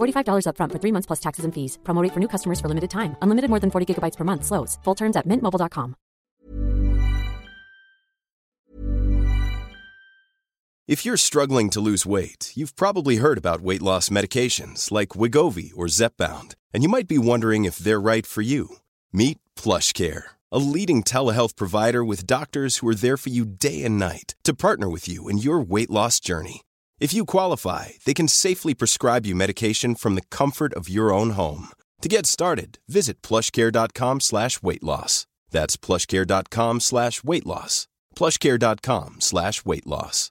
$45 upfront for three months plus taxes and fees. Promo rate for new customers for limited time. Unlimited more than 40 gigabytes per month. Slows. Full terms at mintmobile.com. If you're struggling to lose weight, you've probably heard about weight loss medications like Wigovi or Zepbound, and you might be wondering if they're right for you. Meet Plush Care, a leading telehealth provider with doctors who are there for you day and night to partner with you in your weight loss journey. If you qualify, they can safely prescribe you medication from the comfort of your own home. To get started, visit plushcare.com slash weight loss. That's plushcare.com slash weight loss. plushcare.com slash weight loss.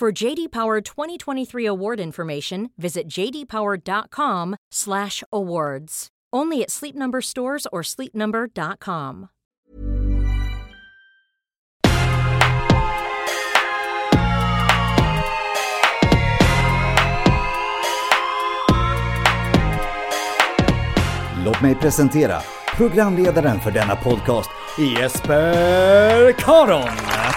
For JD Power 2023 award information, visit jdpower.com/awards. Only at Sleep Number stores or sleepnumber.com. Låt mig presentera programledaren för denna podcast, Jesper Karon.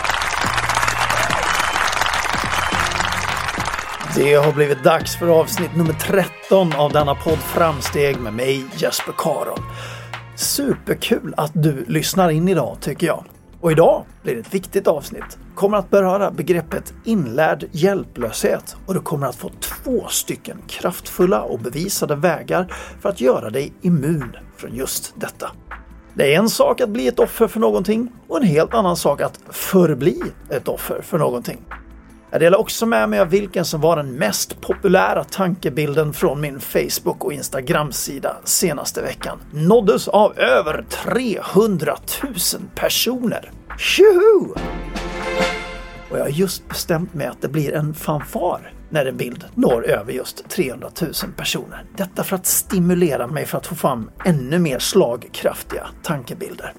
Det har blivit dags för avsnitt nummer 13 av denna podd Framsteg med mig Jesper Karon. Superkul att du lyssnar in idag tycker jag. Och idag blir det ett viktigt avsnitt. Kommer att beröra begreppet inlärd hjälplöshet och du kommer att få två stycken kraftfulla och bevisade vägar för att göra dig immun från just detta. Det är en sak att bli ett offer för någonting och en helt annan sak att förbli ett offer för någonting. Jag delar också med mig av vilken som var den mest populära tankebilden från min Facebook och Instagram-sida senaste veckan. Nåddes av över 300 000 personer. Tjoho! Och jag har just bestämt mig att det blir en fanfar när en bild når över just 300 000 personer. Detta för att stimulera mig för att få fram ännu mer slagkraftiga tankebilder.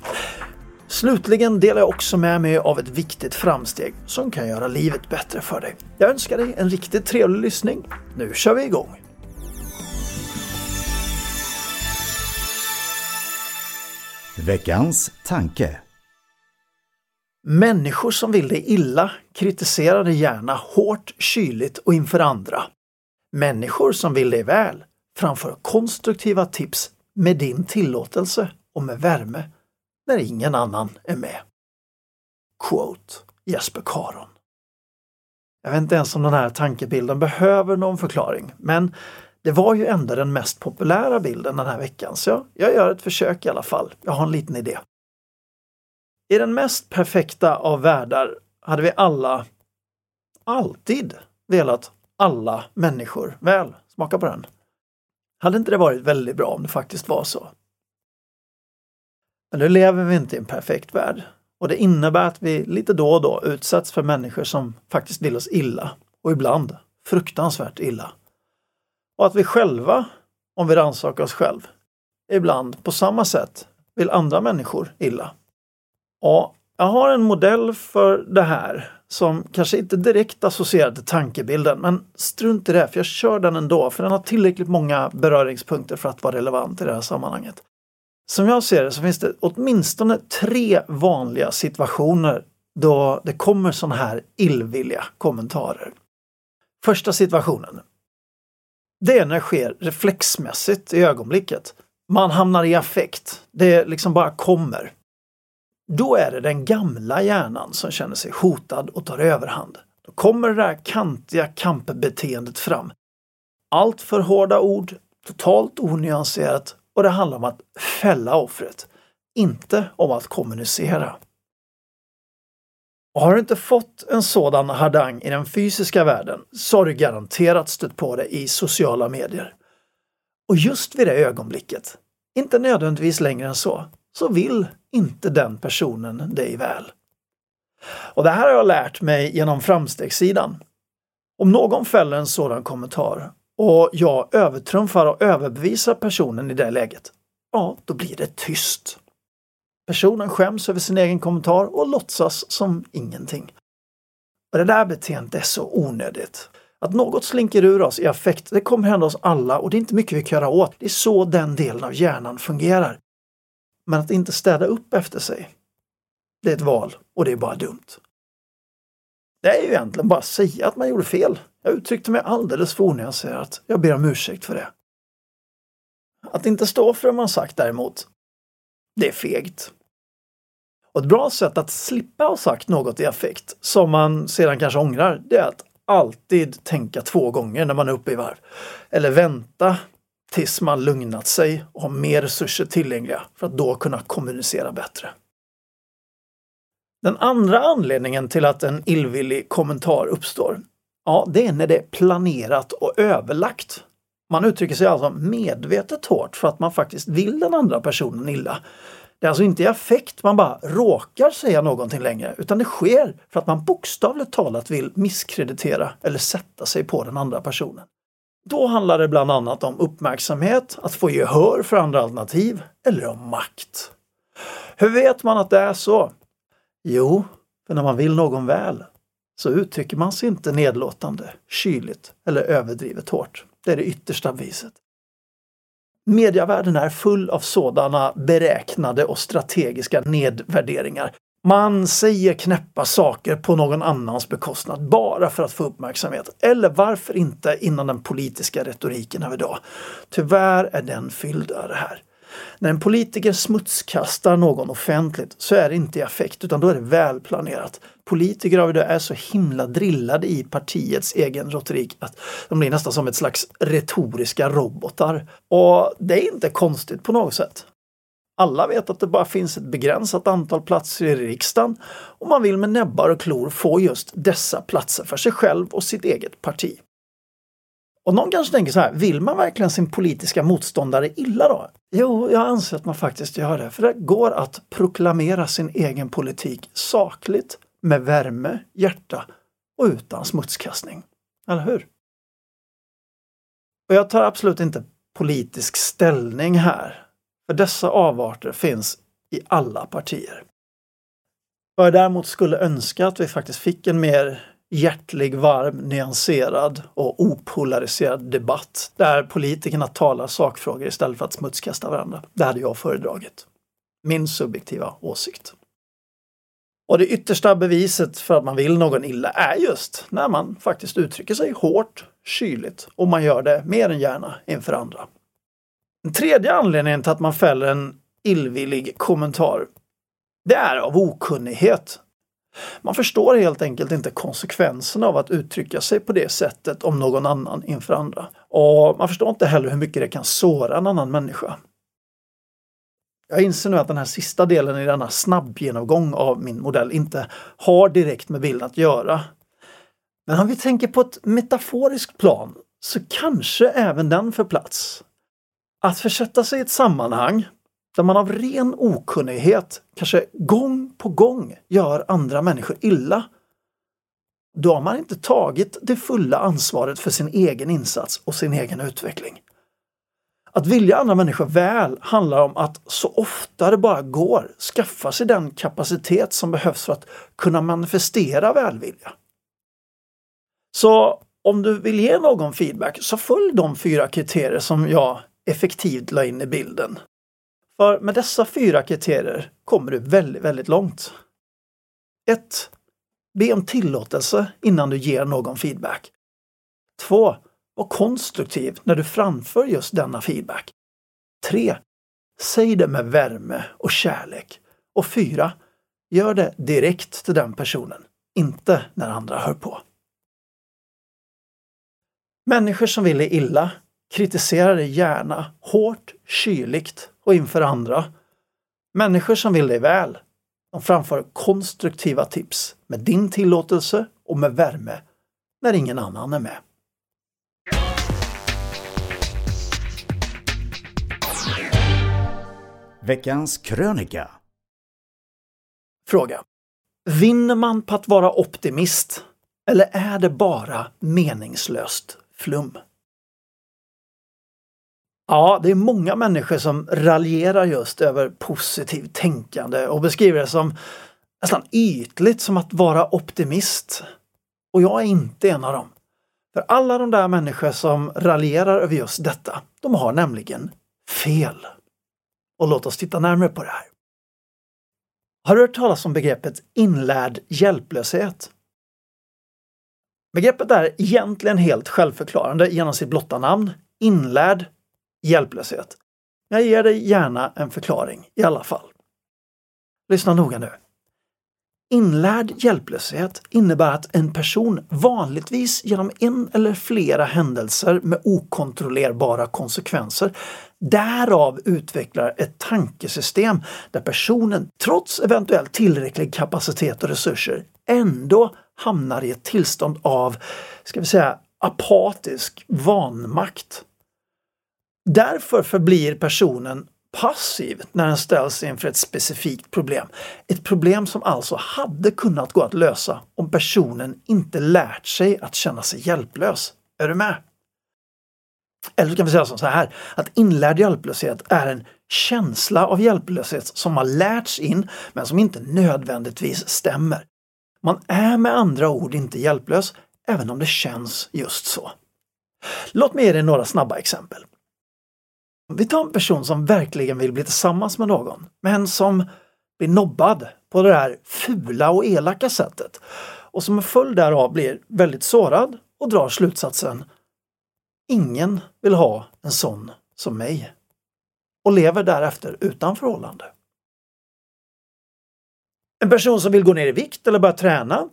Slutligen delar jag också med mig av ett viktigt framsteg som kan göra livet bättre för dig. Jag önskar dig en riktigt trevlig lyssning. Nu kör vi igång! Veckans tanke. Människor som vill dig illa kritiserar dig gärna hårt, kyligt och inför andra. Människor som vill dig väl framför konstruktiva tips med din tillåtelse och med värme när ingen annan är med. quote Jesper Karon. Jag vet inte ens om den här tankebilden behöver någon förklaring, men det var ju ändå den mest populära bilden den här veckan, så jag, jag gör ett försök i alla fall. Jag har en liten idé. I den mest perfekta av världar hade vi alla alltid velat alla människor väl. Smaka på den. Hade inte det varit väldigt bra om det faktiskt var så? Men nu lever vi inte i en perfekt värld och det innebär att vi lite då och då utsätts för människor som faktiskt vill oss illa och ibland fruktansvärt illa. Och att vi själva, om vi rannsakar oss själv, ibland på samma sätt vill andra människor illa. Och jag har en modell för det här som kanske inte direkt associerar till tankebilden, men strunt i det, för jag kör den ändå, för den har tillräckligt många beröringspunkter för att vara relevant i det här sammanhanget. Som jag ser det så finns det åtminstone tre vanliga situationer då det kommer sådana här illvilliga kommentarer. Första situationen. Det är när det sker reflexmässigt i ögonblicket. Man hamnar i affekt. Det liksom bara kommer. Då är det den gamla hjärnan som känner sig hotad och tar överhand. Då kommer det där kantiga kampbeteendet fram. Allt för hårda ord, totalt onyanserat och det handlar om att fälla offret, inte om att kommunicera. Och har du inte fått en sådan hardang i den fysiska världen så har du garanterat stött på det i sociala medier. Och just vid det ögonblicket, inte nödvändigtvis längre än så, så vill inte den personen dig väl. Och det här har jag lärt mig genom framstegssidan. Om någon fäller en sådan kommentar och jag övertrumfar och överbevisar personen i det läget, ja, då blir det tyst. Personen skäms över sin egen kommentar och låtsas som ingenting. Och Det där beteendet är så onödigt. Att något slinker ur oss i affekt, det kommer hända oss alla och det är inte mycket vi kan göra åt. Det är så den delen av hjärnan fungerar. Men att inte städa upp efter sig, det är ett val och det är bara dumt. Det är ju egentligen bara att säga att man gjorde fel. Jag uttryckte mig alldeles för onyanserat. Jag ber om ursäkt för det. Att inte stå för det man sagt däremot, det är fegt. Och ett bra sätt att slippa ha sagt något i affekt som man sedan kanske ångrar, det är att alltid tänka två gånger när man är uppe i varv. Eller vänta tills man lugnat sig och har mer resurser tillgängliga för att då kunna kommunicera bättre. Den andra anledningen till att en illvillig kommentar uppstår, ja, det är när det är planerat och överlagt. Man uttrycker sig alltså medvetet hårt för att man faktiskt vill den andra personen illa. Det är alltså inte i affekt man bara råkar säga någonting längre, utan det sker för att man bokstavligt talat vill misskreditera eller sätta sig på den andra personen. Då handlar det bland annat om uppmärksamhet, att få gehör för andra alternativ eller om makt. Hur vet man att det är så? Jo, för när man vill någon väl så uttrycker man sig inte nedlåtande, kyligt eller överdrivet hårt. Det är det yttersta viset. Mediavärlden är full av sådana beräknade och strategiska nedvärderingar. Man säger knäppa saker på någon annans bekostnad bara för att få uppmärksamhet. Eller varför inte innan den politiska retoriken av idag? Tyvärr är den fylld av det här. När en politiker smutskastar någon offentligt så är det inte i affekt utan då är det välplanerat. Politiker av idag är så himla drillade i partiets egen retorik att de blir nästan som ett slags retoriska robotar. Och det är inte konstigt på något sätt. Alla vet att det bara finns ett begränsat antal platser i riksdagen och man vill med näbbar och klor få just dessa platser för sig själv och sitt eget parti. Och någon kanske tänker så här, vill man verkligen sin politiska motståndare illa då? Jo, jag anser att man faktiskt gör det. För det går att proklamera sin egen politik sakligt, med värme, hjärta och utan smutskastning. Eller hur? Och jag tar absolut inte politisk ställning här. För dessa avarter finns i alla partier. Vad jag däremot skulle önska att vi faktiskt fick en mer hjärtlig, varm, nyanserad och opolariserad debatt där politikerna talar sakfrågor istället för att smutskasta varandra. Det hade jag föredragit. Min subjektiva åsikt. Och det yttersta beviset för att man vill någon illa är just när man faktiskt uttrycker sig hårt, kyligt och man gör det mer än gärna inför andra. Den tredje anledningen till att man fäller en illvillig kommentar, det är av okunnighet man förstår helt enkelt inte konsekvenserna av att uttrycka sig på det sättet om någon annan inför andra. Och man förstår inte heller hur mycket det kan såra en annan människa. Jag inser nu att den här sista delen i denna snabbgenomgång av min modell inte har direkt med bilden att göra. Men om vi tänker på ett metaforiskt plan så kanske även den får plats. Att försätta sig i ett sammanhang där man av ren okunnighet kanske gång på gång gör andra människor illa. Då har man inte tagit det fulla ansvaret för sin egen insats och sin egen utveckling. Att vilja andra människor väl handlar om att så ofta det bara går skaffa sig den kapacitet som behövs för att kunna manifestera välvilja. Så om du vill ge någon feedback så följ de fyra kriterier som jag effektivt la in i bilden. För med dessa fyra kriterier kommer du väldigt, väldigt långt. 1. Be om tillåtelse innan du ger någon feedback. 2. Var konstruktiv när du framför just denna feedback. 3. Säg det med värme och kärlek. Och 4. Gör det direkt till den personen, inte när andra hör på. Människor som vill dig illa kritiserar dig gärna hårt, kyligt och inför andra. Människor som vill dig väl, de framför konstruktiva tips med din tillåtelse och med värme när ingen annan är med. Veckans krönika. Fråga. Vinner man på att vara optimist? Eller är det bara meningslöst flum? Ja, det är många människor som raljerar just över positivt tänkande och beskriver det som nästan ytligt som att vara optimist. Och jag är inte en av dem. För alla de där människor som raljerar över just detta, de har nämligen fel. Och låt oss titta närmare på det här. Har du hört talas om begreppet inlärd hjälplöshet? Begreppet är egentligen helt självförklarande genom sitt blotta namn, inlärd hjälplöshet. Jag ger dig gärna en förklaring i alla fall. Lyssna noga nu. Inlärd hjälplöshet innebär att en person vanligtvis genom en eller flera händelser med okontrollerbara konsekvenser därav utvecklar ett tankesystem där personen trots eventuellt tillräcklig kapacitet och resurser ändå hamnar i ett tillstånd av, ska vi säga, apatisk vanmakt. Därför förblir personen passiv när den ställs inför ett specifikt problem. Ett problem som alltså hade kunnat gå att lösa om personen inte lärt sig att känna sig hjälplös. Är du med? Eller så kan vi säga som så här, att inlärd hjälplöshet är en känsla av hjälplöshet som har lärts in men som inte nödvändigtvis stämmer. Man är med andra ord inte hjälplös, även om det känns just så. Låt mig ge dig några snabba exempel. Vi tar en person som verkligen vill bli tillsammans med någon, men som blir nobbad på det här fula och elaka sättet och som en följd därav blir väldigt sårad och drar slutsatsen Ingen vill ha en sån som mig och lever därefter utan förhållande. En person som vill gå ner i vikt eller börja träna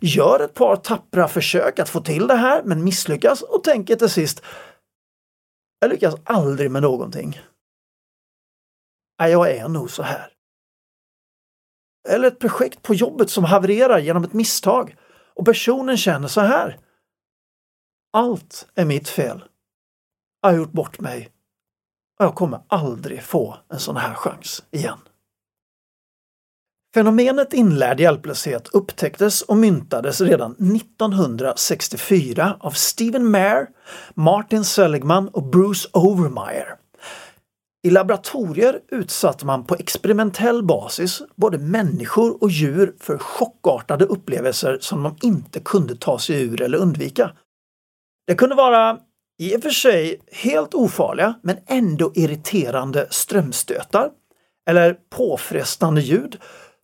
gör ett par tappra försök att få till det här men misslyckas och tänker till sist jag lyckas aldrig med någonting. Nej, jag är nog så här. Eller ett projekt på jobbet som havererar genom ett misstag och personen känner så här. Allt är mitt fel. Jag har gjort bort mig och jag kommer aldrig få en sån här chans igen. Fenomenet inlärd hjälplöshet upptäcktes och myntades redan 1964 av Stephen Mayer, Martin Seligman och Bruce Overmeyer. I laboratorier utsatte man på experimentell basis både människor och djur för chockartade upplevelser som de inte kunde ta sig ur eller undvika. Det kunde vara i och för sig helt ofarliga men ändå irriterande strömstötar eller påfrestande ljud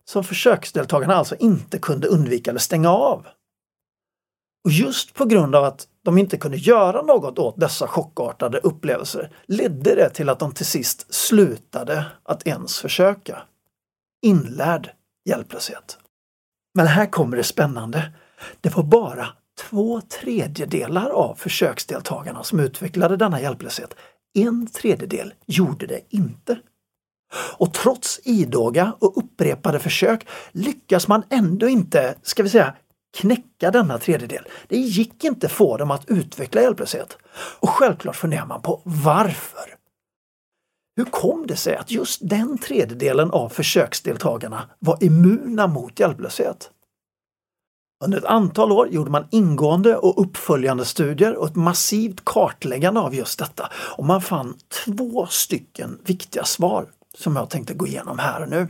som försöksdeltagarna alltså inte kunde undvika eller stänga av. Och just på grund av att de inte kunde göra något åt dessa chockartade upplevelser ledde det till att de till sist slutade att ens försöka. Inlärd hjälplöshet. Men här kommer det spännande. Det var bara två tredjedelar av försöksdeltagarna som utvecklade denna hjälplöshet. En tredjedel gjorde det inte. Och trots idoga och upprepade försök lyckas man ändå inte, ska vi säga, knäcka denna tredjedel. Det gick inte få dem att utveckla hjälplöshet. Och självklart funderar man på varför. Hur kom det sig att just den tredjedelen av försöksdeltagarna var immuna mot hjälplöshet? Under ett antal år gjorde man ingående och uppföljande studier och ett massivt kartläggande av just detta och man fann två stycken viktiga svar som jag tänkte gå igenom här och nu.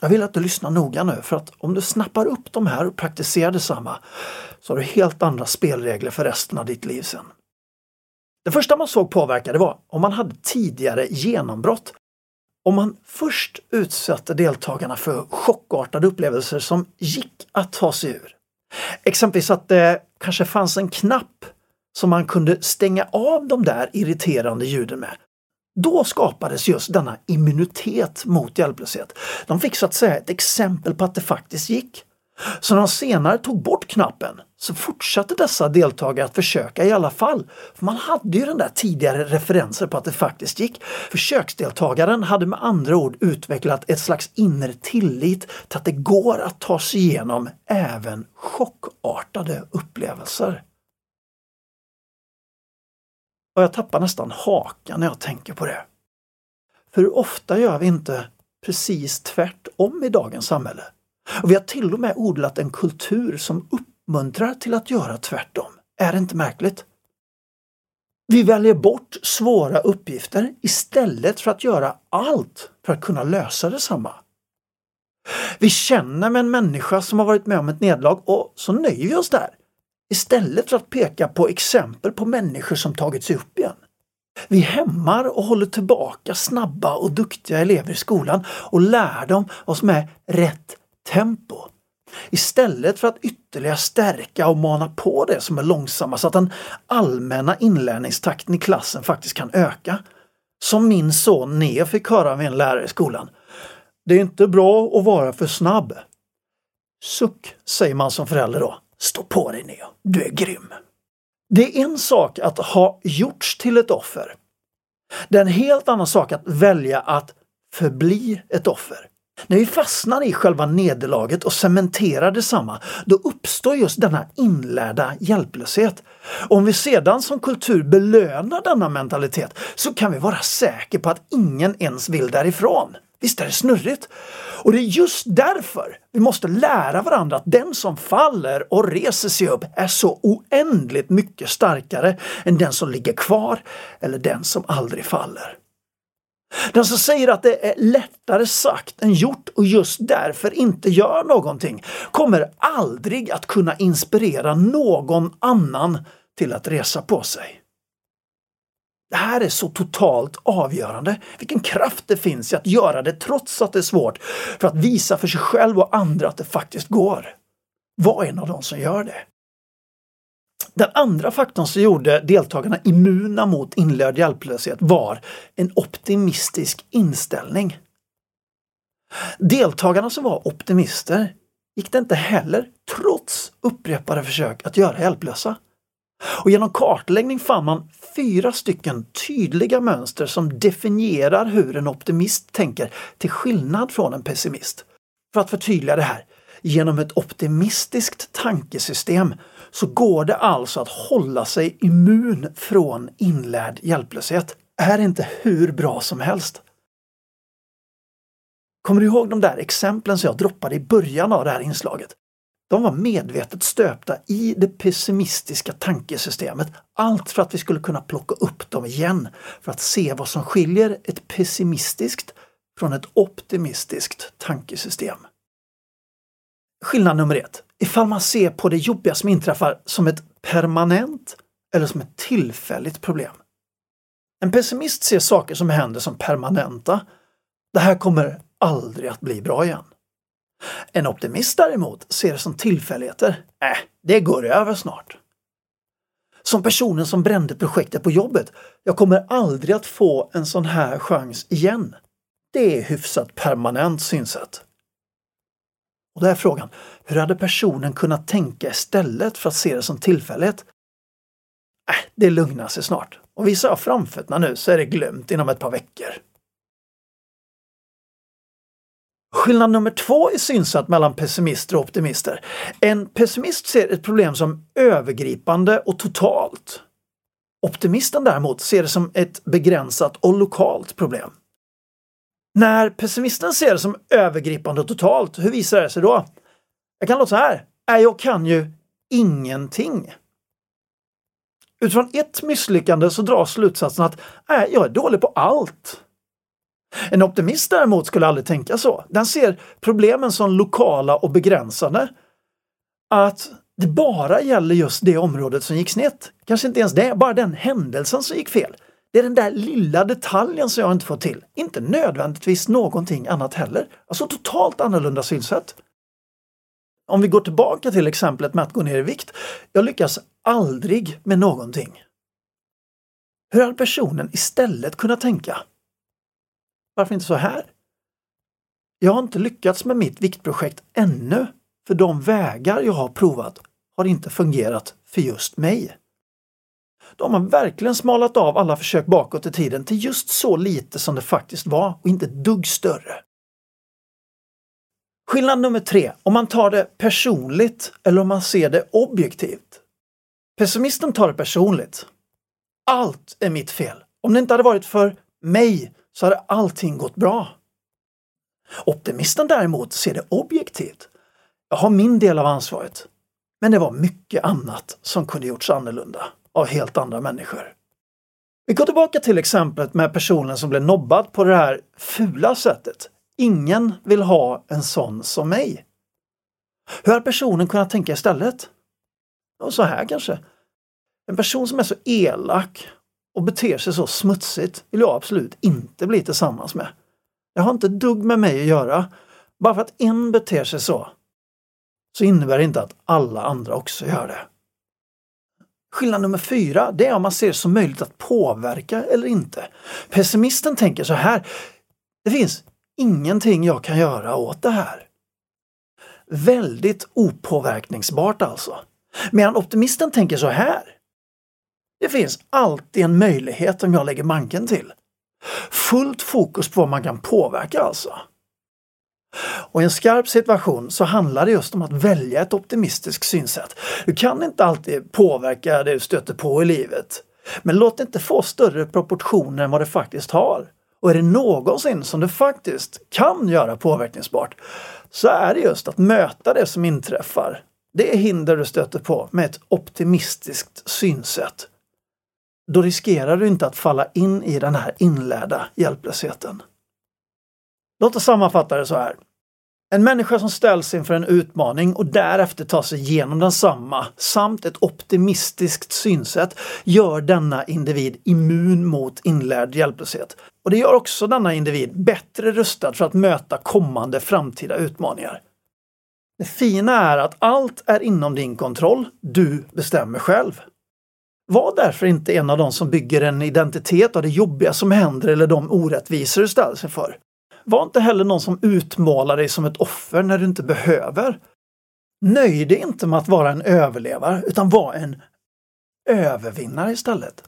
Jag vill att du lyssnar noga nu för att om du snappar upp de här och praktiserar detsamma så har du helt andra spelregler för resten av ditt liv sen. Det första man såg påverkade var om man hade tidigare genombrott. Om man först utsatte deltagarna för chockartade upplevelser som gick att ta sig ur. Exempelvis att det kanske fanns en knapp som man kunde stänga av de där irriterande ljuden med. Då skapades just denna immunitet mot hjälplöshet. De fick så att säga ett exempel på att det faktiskt gick. Så när de senare tog bort knappen så fortsatte dessa deltagare att försöka i alla fall. För Man hade ju den där tidigare referenser på att det faktiskt gick. Försöksdeltagaren hade med andra ord utvecklat ett slags inre tillit till att det går att ta sig igenom även chockartade upplevelser. Och jag tappar nästan hakan när jag tänker på det. För hur ofta gör vi inte precis tvärtom i dagens samhälle? Och vi har till och med odlat en kultur som uppmuntrar till att göra tvärtom. Är det inte märkligt? Vi väljer bort svåra uppgifter istället för att göra allt för att kunna lösa detsamma. Vi känner med en människa som har varit med om ett nederlag och så nöjer vi oss där. Istället för att peka på exempel på människor som tagit sig upp igen. Vi hämmar och håller tillbaka snabba och duktiga elever i skolan och lär dem vad som är rätt tempo. Istället för att ytterligare stärka och mana på det som är långsamma så att den allmänna inlärningstakten i klassen faktiskt kan öka. Som min son Neo fick höra av en lärare i skolan. Det är inte bra att vara för snabb. Suck, säger man som förälder då. Stå på dig Neo, du är grym. Det är en sak att ha gjorts till ett offer. Det är en helt annan sak att välja att förbli ett offer. När vi fastnar i själva nederlaget och cementerar detsamma, då uppstår just denna inlärda hjälplöshet. Och om vi sedan som kultur belönar denna mentalitet så kan vi vara säkra på att ingen ens vill därifrån. Visst är det snurrigt? Och det är just därför vi måste lära varandra att den som faller och reser sig upp är så oändligt mycket starkare än den som ligger kvar eller den som aldrig faller. Den som säger att det är lättare sagt än gjort och just därför inte gör någonting kommer aldrig att kunna inspirera någon annan till att resa på sig. Det här är så totalt avgörande, vilken kraft det finns i att göra det trots att det är svårt, för att visa för sig själv och andra att det faktiskt går. Var en av dem som gör det. Den andra faktorn som gjorde deltagarna immuna mot inlärd hjälplöshet var en optimistisk inställning. Deltagarna som var optimister gick det inte heller, trots upprepade försök, att göra hjälplösa. Och genom kartläggning fann man fyra stycken tydliga mönster som definierar hur en optimist tänker till skillnad från en pessimist. För att förtydliga det här, genom ett optimistiskt tankesystem så går det alltså att hålla sig immun från inlärd hjälplöshet. Är inte hur bra som helst. Kommer du ihåg de där exemplen som jag droppade i början av det här inslaget? De var medvetet stöpta i det pessimistiska tankesystemet. Allt för att vi skulle kunna plocka upp dem igen för att se vad som skiljer ett pessimistiskt från ett optimistiskt tankesystem. Skillnad nummer ett. Ifall man ser på det jobbiga som inträffar som ett permanent eller som ett tillfälligt problem. En pessimist ser saker som händer som permanenta. Det här kommer aldrig att bli bra igen. En optimist däremot ser det som tillfälligheter. Äh, det går över snart. Som personen som brände projektet på jobbet. Jag kommer aldrig att få en sån här chans igen. Det är hyfsat permanent synsätt. Och då är frågan, hur hade personen kunnat tänka istället för att se det som tillfällighet? Äh, det lugnar sig snart. Och visar jag framfötterna nu så är det glömt inom ett par veckor. Skillnad nummer två i synsätt mellan pessimister och optimister. En pessimist ser ett problem som övergripande och totalt. Optimisten däremot ser det som ett begränsat och lokalt problem. När pessimisten ser det som övergripande och totalt, hur visar det sig då? Jag kan låta så här. Jag kan ju ingenting. Utifrån ett misslyckande så dras slutsatsen att äh, jag är dålig på allt. En optimist däremot skulle aldrig tänka så. Den ser problemen som lokala och begränsade. Att det bara gäller just det området som gick snett. Kanske inte ens det, bara den händelsen som gick fel. Det är den där lilla detaljen som jag inte får till. Inte nödvändigtvis någonting annat heller. Alltså totalt annorlunda synsätt. Om vi går tillbaka till exemplet med att gå ner i vikt. Jag lyckas aldrig med någonting. Hur hade personen istället kunnat tänka? Varför inte så här? Jag har inte lyckats med mitt viktprojekt ännu, för de vägar jag har provat har inte fungerat för just mig. De har verkligen smalat av alla försök bakåt i tiden till just så lite som det faktiskt var och inte ett dugg större. Skillnad nummer tre, om man tar det personligt eller om man ser det objektivt. Pessimisten tar det personligt. Allt är mitt fel. Om det inte hade varit för mig så hade allting gått bra. Optimisten däremot ser det objektivt. Jag har min del av ansvaret. Men det var mycket annat som kunde gjorts annorlunda av helt andra människor. Vi går tillbaka till exemplet med personen som blev nobbad på det här fula sättet. Ingen vill ha en sån som mig. Hur har personen kunnat tänka istället? Och så här kanske. En person som är så elak och beter sig så smutsigt vill jag absolut inte bli tillsammans med. Jag har inte dugg med mig att göra. Bara för att en beter sig så, så innebär det inte att alla andra också gör det. Skillnad nummer fyra, det är om man ser det som möjligt att påverka eller inte. Pessimisten tänker så här. Det finns ingenting jag kan göra åt det här. Väldigt opåverkningsbart alltså. Medan optimisten tänker så här. Det finns alltid en möjlighet om jag lägger manken till. Fullt fokus på vad man kan påverka alltså. Och i en skarp situation så handlar det just om att välja ett optimistiskt synsätt. Du kan inte alltid påverka det du stöter på i livet. Men låt det inte få större proportioner än vad det faktiskt har. Och är det någonsin som du faktiskt kan göra påverkningsbart så är det just att möta det som inträffar. Det hinder du stöter på med ett optimistiskt synsätt. Då riskerar du inte att falla in i den här inlärda hjälplösheten. Låt oss sammanfatta det så här. En människa som ställs inför en utmaning och därefter tar sig igenom densamma samt ett optimistiskt synsätt gör denna individ immun mot inlärd hjälplöshet. Och det gör också denna individ bättre rustad för att möta kommande framtida utmaningar. Det fina är att allt är inom din kontroll. Du bestämmer själv. Var därför inte en av de som bygger en identitet av det jobbiga som händer eller de orättvisor du ställs inför. Var inte heller någon som utmålar dig som ett offer när du inte behöver. Nöj dig inte med att vara en överlevare utan var en övervinnare istället.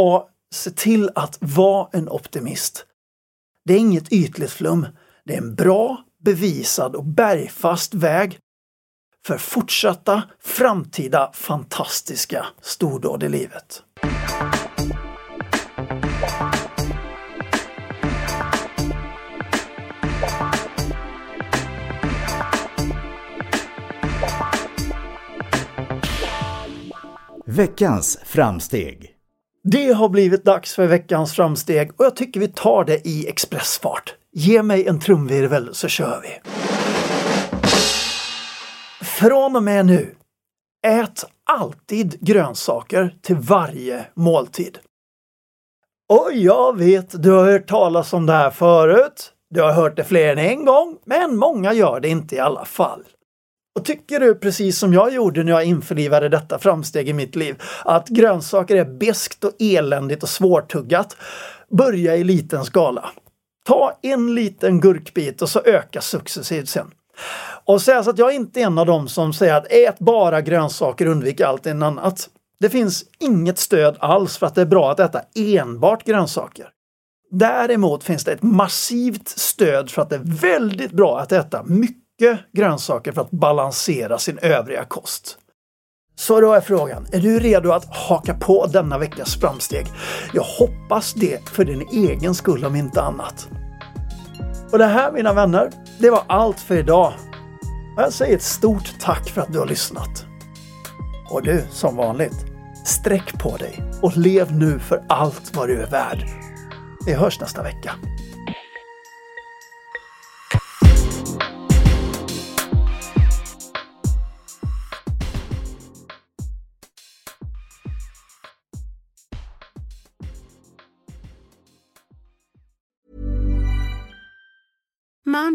Och se till att vara en optimist. Det är inget ytligt flum. Det är en bra, bevisad och bergfast väg för fortsatta framtida fantastiska stordåd i livet. Veckans framsteg. Det har blivit dags för veckans framsteg och jag tycker vi tar det i expressfart. Ge mig en trumvirvel så kör vi! Från och med nu, ät alltid grönsaker till varje måltid. Och jag vet, du har hört talas om det här förut. Du har hört det fler än en gång, men många gör det inte i alla fall. Och tycker du precis som jag gjorde när jag införlivade detta framsteg i mitt liv, att grönsaker är beskt och eländigt och svårtuggat, börja i liten skala. Ta en liten gurkbit och så öka successivt sen. Och säga att jag inte är en av dem som säger att ät bara grönsaker undvik allt annat. Det finns inget stöd alls för att det är bra att äta enbart grönsaker. Däremot finns det ett massivt stöd för att det är väldigt bra att äta mycket grönsaker för att balansera sin övriga kost. Så då är frågan, är du redo att haka på denna veckas framsteg? Jag hoppas det för din egen skull om inte annat. Och det här mina vänner, det var allt för idag. Jag säger ett stort tack för att du har lyssnat. Och du, som vanligt, sträck på dig och lev nu för allt vad du är värd. Vi hörs nästa vecka.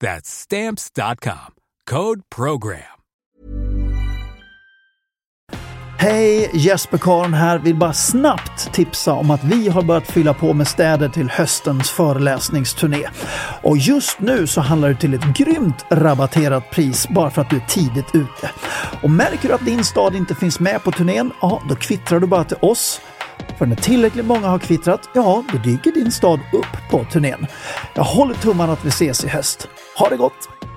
That's stamps.com. Code program. Hej! Jesper Karn här. Vill bara snabbt tipsa om att vi har börjat fylla på med städer till höstens föreläsningsturné. Och just nu så handlar det till ett grymt rabatterat pris bara för att du är tidigt ute. Och märker du att din stad inte finns med på turnén, ja då kvittrar du bara till oss för när tillräckligt många har kvittrat, ja, då dyker din stad upp på turnén. Jag håller tummarna att vi ses i höst. Ha det gott!